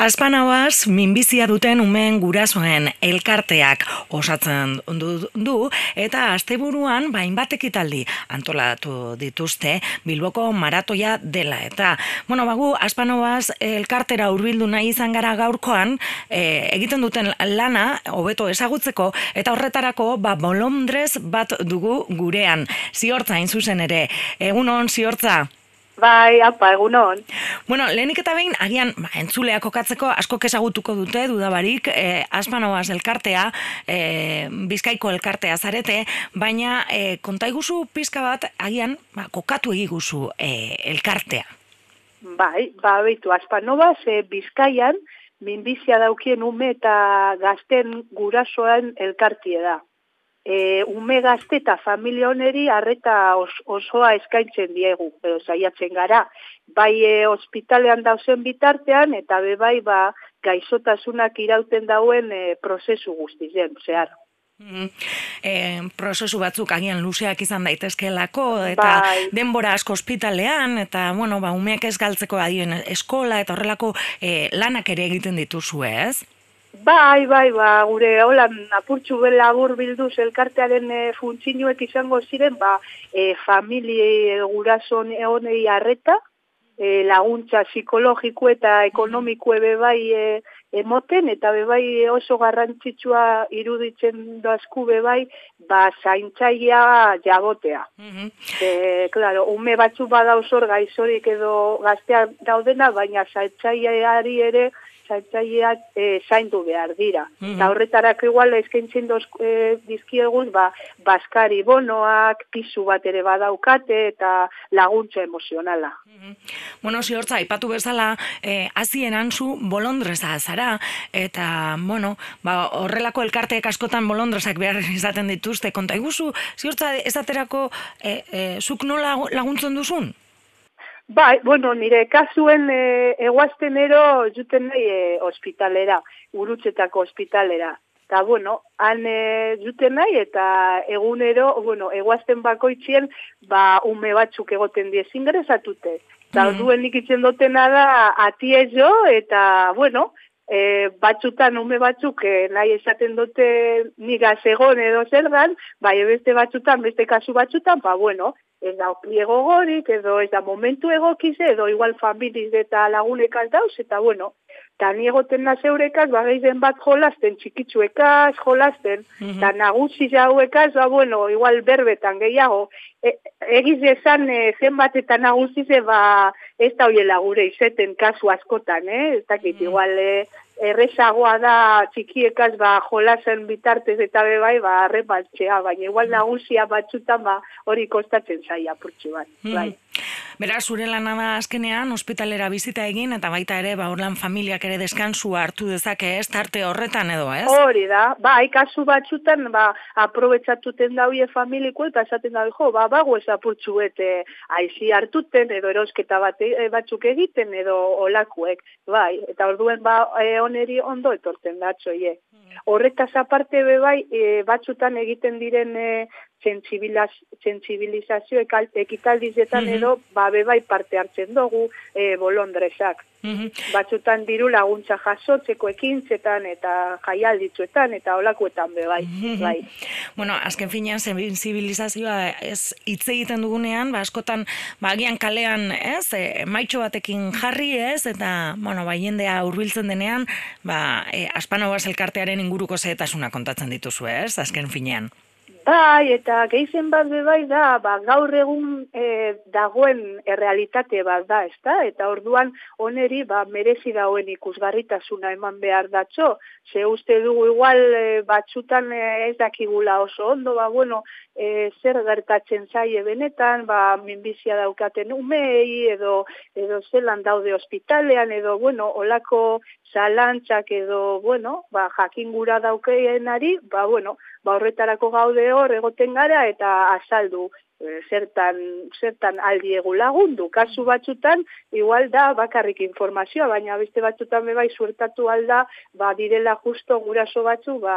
Azpanauaz, minbizia duten umeen gurasoen elkarteak osatzen du, du eta asteburuan bain batekitaldi antolatu dituzte Bilboko maratoia dela. Eta, bueno, bagu, Azpanauaz elkartera hurbildu nahi izan gara gaurkoan, e, egiten duten lana, hobeto ezagutzeko, eta horretarako, ba, bolondrez bat dugu gurean. Ziortza, zuzen ere. Egunon, ziortza? Bai, apa, egun hon. Bueno, lehenik eta behin, agian, ba, entzuleak okatzeko asko kezagutuko dute, dudabarik, eh, aspanoaz elkartea, eh, bizkaiko elkartea zarete, baina eh, konta iguzu pizka bat, agian, ba, kokatu egiguzu eh, elkartea. Bai, ba, behitu, aspanoaz, eh, bizkaian, minbizia daukien ume eta gazten gurasoan elkartie da e, ume gazte eta familia honeri arreta osoa eskaintzen diegu, edo saiatzen gara. Bai e, ospitalean dauzen bitartean, eta be bai ba, gaixotasunak irauten dauen e, prozesu guztizen, zehar. Mm prozesu batzuk agian luzeak izan daitezkeelako eta bai. denbora asko ospitalean eta bueno, ba, umeak ez galtzeko adien eskola eta horrelako e, lanak ere egiten dituzu ez? Bai, bai, ba, gure holan apurtxu labur bilduz elkartearen e, funtzinuek izango ziren, ba, e, familie gurason honei arreta, e, laguntza psikologiko eta ekonomiko ebe bai e, emoten, eta bebai oso garrantzitsua iruditzen dazku bebai, ba, zaintzaia jagotea. Mm claro, ume batzu badauzor gaizorik edo gaztea daudena, baina zaintzaiaari ere, zaintzaileak e, zaindu behar dira. Mm -hmm. horretarak igual eskaintzen doz e, dizkiegun, ba, baskari bonoak, pisu bat ere badaukate eta laguntza emozionala. Mm Bueno, si hortza, ipatu bezala, e, azien antzu bolondreza azara, eta, bueno, ba, horrelako elkarteek askotan bolondrezak behar izaten dituzte, konta iguzu, si hortza, ez aterako, e, e, zuk nola laguntzen duzun? Bai, bueno, nire kasuen e, eguaztenero juten nahi e, ospitalera, urutzetako ospitalera. Eta, bueno, han e, juten nahi eta egunero, bueno, eguazten bakoitzien, ba, ume batzuk egoten die zingrezatute. Eta, mm. duen ikitzen dutena da, atie jo, eta, bueno, e, batzutan ume batzuk e, nahi esaten dute niga egon edo zergan, bai beste batzutan, beste kasu batzutan, ba bueno, ez da pliego gorik, edo ez da momentu egokiz, edo igual familiz eta lagunek dauz, eta bueno, eta ni egoten naz eurekaz, ba, bat jolasten, txikitzuekaz, jolasten, eta mm -hmm. nagusi jauekaz, ba, bueno, igual berbetan gehiago, e, egiz esan e, zenbat eta nagusi ze, ba, ez da hoiela gure izeten kasu askotan, eh? ez dakit, mm -hmm. igual, eh, errezagoa da txikiekaz ba jolasen bitartez eta be bai ba arrepatzea baina igual nagusia batzutan ba hori kostatzen zaia purtsu bat hmm. bai. Bera, zure lana da azkenean, ospitalera bizita egin, eta baita ere, ba, orlan familiak ere deskansu hartu dezake ez, tarte horretan edo, ez? Hori da, ba, ikasu batzutan, ba, aprobetsatuten dauie familiko, eta esaten da, jo, ba, bago ez apurtzu bete, aizi hartuten, edo erosketa bat, e, batzuk egiten, edo olakuek, bai, eta orduen, ba, e, oneri ondo etorten da, txoie. Mm. Horretaz aparte be bai, e, batzutan egiten diren e, sensibilizazio ekitaldizetan mm edo ba bai parte hartzen dugu e, bolondresak. Mm Batzutan diru laguntza jasotzeko ekintzetan eta jaialditzuetan eta olakuetan be bai. bai. Bueno, azken finean sensibilizazioa ez hitz egiten dugunean, ba askotan ba kalean, ez? E, maitxo batekin jarri, ez? Eta bueno, ba jendea hurbiltzen denean, ba e, Aspanobas elkartearen inguruko zehetasuna kontatzen dituzu, ez? Azken finean. Bai, eta geizen bat bai da, ba, gaur egun e, dagoen errealitate bat da, ezta? Eta orduan oneri ba, merezi dauen ikusgarritasuna eman behar datxo. Ze uste dugu igual e, batzutan e, ez dakigula oso ondo, ba, bueno, e, zer gertatzen zaie benetan, ba, minbizia daukaten umei, edo, edo zelan daude ospitalean, edo, bueno, olako zalantzak edo, bueno, ba, jakingura daukeenari, ba, bueno, ba, horretarako gaude hor egoten gara eta azaldu e, zertan, zertan aldiegu lagundu. Kasu batzutan, igual da bakarrik informazioa, baina beste batzutan bebai suertatu alda, ba, direla justo guraso batzu, ba,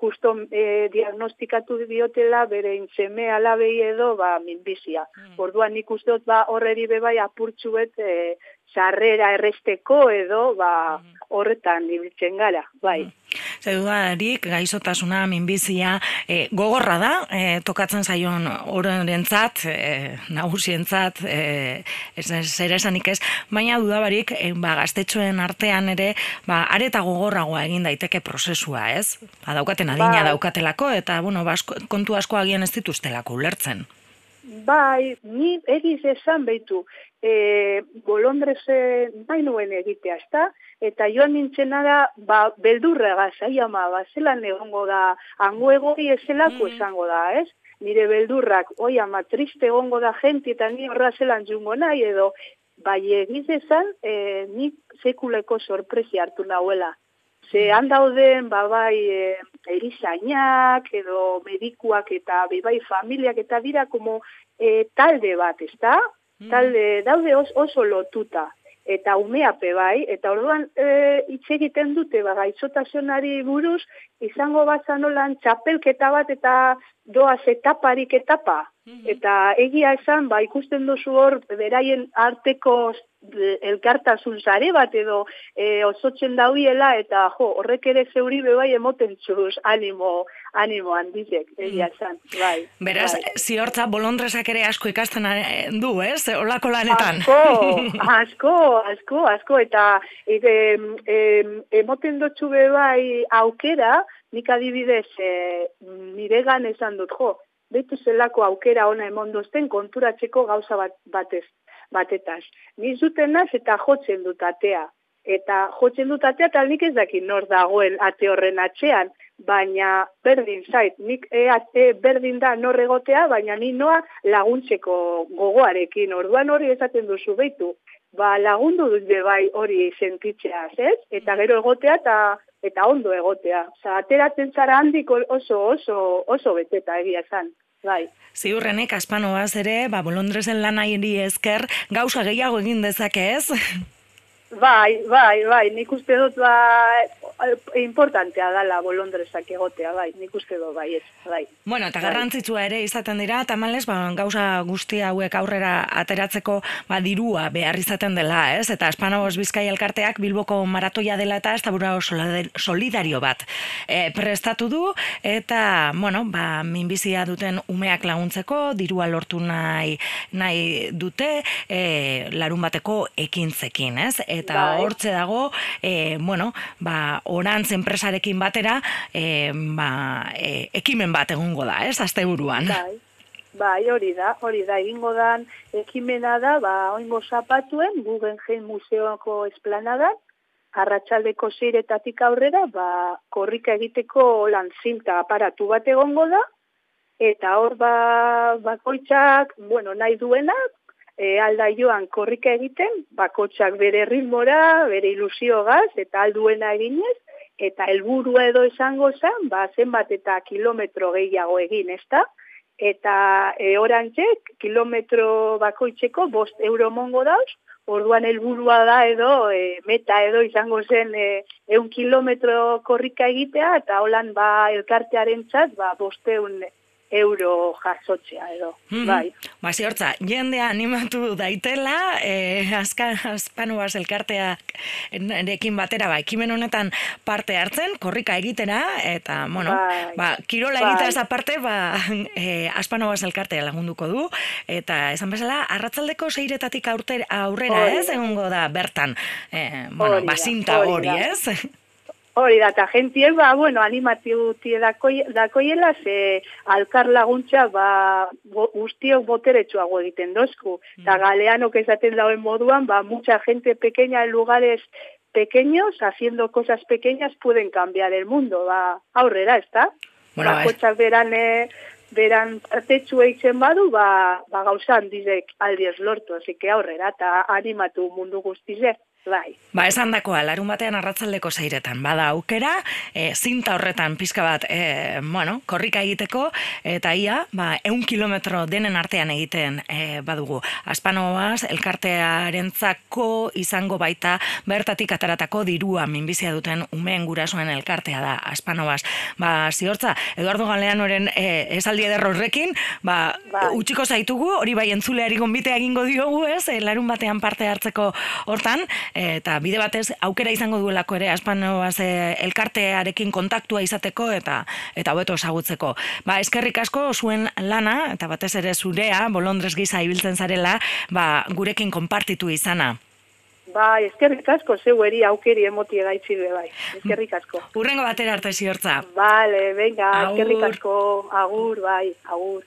justo e, diagnostikatu diotela bere intzeme alabei edo ba, minbizia. Mm. Orduan nik uste ba, horreri bebai apurtxuet e, sarrera erresteko edo ba, mm. horretan ibiltzen gara, bai. Mm. Zeudarik, gaizotasuna, minbizia, e, gogorra da, e, tokatzen zaion horrentzat, e, nagusientzat, e, zer esanik ez, baina dudabarik, e, ba, gaztetxoen artean ere, ba, areta gogorragoa egin daiteke prozesua, ez? Ba, daukaten adina bai. daukatelako, eta, bueno, ba, kontu asko agian ez dituztelako, ulertzen. Bai, ni egiz esan behitu, e, bolondreze nahi nuen egitea, ezta? Eta joan nintzena da, ba, beldurra gazai ama, ba, zelan egongo da, hango egoi ezelako mm. esango da, ez? Nire beldurrak, oi ama, triste egongo da jenti eta ni horra zelan jungo nahi, edo, bai egiz esan, e, nik sekuleko sorpresi hartu nahuela. Ze mm. handauden, ba, bai, e, erizainak, edo medikuak eta bai, familiak eta dira, como e, talde bat, ezta? Mm. talde daude oso lotuta eta umeape bai, eta orduan e, hitz egiten dute ba, gaitzotasunari buruz, izango bat zanolan txapelketa bat eta doaz etaparik etapa. Mhm. Eta egia esan, ba, ikusten duzu hor, beraien arteko elkartasun zare bat edo e, osotzen dauiela eta jo, horrek ere zeuri bebai emoten txuz animo, animo handizek, egia mm. esan, bai. Beraz, bai. ziortza bolondresak ere asko ikasten du, ez? Olako lanetan. Asko, asko, asko, asko, eta e, e, emoten dutxu bebai aukera, nik adibidez, e, nire gan esan dut, jo, betu zelako aukera ona emondozten konturatzeko gauza bat, batez batetaz. Ni zuten naz eta jotzen dut atea. Eta jotzen dut atea eta nik ez dakit nor dagoen ate horren atzean, baina berdin zait, nik e, e, berdin da nor egotea, baina ni noa laguntzeko gogoarekin, orduan hori esaten duzu behitu, ba lagundu dut bai hori sentitzea, ez? Eta gero egotea eta eta ondo egotea. Osa, ateratzen zara handik oso, oso, oso beteta egia zan. Bai. Ziurrenek, aspanoaz ere, ba, bolondrezen lan esker, gauza gehiago egin dezake ez? Bai, bai, bai, nik uste dut ba, importantea dala bolondrezak egotea, bai, nik uste dut, bai, ez, bai. Bueno, eta bai. garrantzitsua ere izaten dira, tamales, ba, gauza guzti hauek aurrera ateratzeko ba, dirua behar izaten dela, ez? Eta Espanoz Bizkai elkarteak Bilboko maratoia dela eta ez tabura solidario bat e, prestatu du, eta, bueno, ba, minbizia duten umeak laguntzeko, dirua lortu nahi, nahi dute, e, larun bateko ekintzekin, ez? eta bai. hortze dago, e, bueno, ba, orantz enpresarekin batera, e, ba, e, ekimen bat egongo da, ez, azte buruan. Bai. Bai, hori da, hori da, egingo dan ekimena da, ba, oingo zapatuen, Guggenheim Museoko esplanadan, arratsaldeko zeiretatik aurrera, ba, korrika egiteko lan zinta aparatu bat egongo da, eta hor ba, bakoitzak, bueno, nahi duenak, e, alda joan korrika egiten, bakotxak bere ritmora, bere ilusiogaz, eta alduena eginez, eta helburu edo esango zen, ba, zenbat eta kilometro gehiago egin, ezta? Eta e, orantxek, kilometro bakoitzeko, bost euro mongo dauz, orduan helburua da edo, e, meta edo izango zen, e, eun kilometro korrika egitea, eta holan ba, elkartearen txat, ba, boste euro jasotzea edo, mm -hmm. bai. Ba, ziortza, jendea animatu daitela, eh, azka, azpanu elkartea erekin batera, ba, ekimen honetan parte hartzen, korrika egitera, eta, bueno, bai. ba, kirola bai. egitea eza parte, ba, eh, azpanu elkartea lagunduko du, eta, esan bezala, arratzaldeko seiretatik aurrera, ez, egongo da, bertan, eh, bueno, basinta hori, ez? Hori da, eta jentien, ba, bueno, animatu tie dakoiela, ze alkar laguntza, ba, guztiok boteretsuago egiten dozku. Eta mm. galeanok esaten dauen moduan, ba, mucha gente pequeña en lugares pequeños, haciendo cosas pequeñas, pueden cambiar el mundo, ba, aurrera, ez da? Bueno, ba, kotxak beran, e, beran artetxu eitzen badu, ba, ba gauzan dizek aldiez lortu, así que aurrera, eta animatu mundu guztizek. Bai. Ba, esan dakoa, larun batean arratzaldeko zeiretan, bada aukera, e, zinta horretan pizka bat, e, bueno, korrika egiteko, eta ia, ba, eun kilometro denen artean egiten e, badugu. Aspanoaz, elkartearentzako izango baita, bertatik ataratako dirua minbizia duten umeen gurasoen elkartea da, Aspanoaz. Ba, ziortza, Eduardo Galeanoren e, esaldi ederro horrekin, ba, Bai. utxiko zaitugu, hori bai entzuleari gonbitea egingo diogu ez, larun batean parte hartzeko hortan, eta bide batez aukera izango duelako ere aspanoaz e, elkartearekin kontaktua izateko eta eta hobeto ezagutzeko. Ba, eskerrik asko zuen lana eta batez ere zurea bolondres gisa ibiltzen zarela, ba, gurekin konpartitu izana. Bai, eskerrik asko, zeueri aukeri emoti egaitzi be bai. Eskerrik asko. Urrengo batera arte ziortza. Vale, venga, eskerrik asko, agur, bai, agur.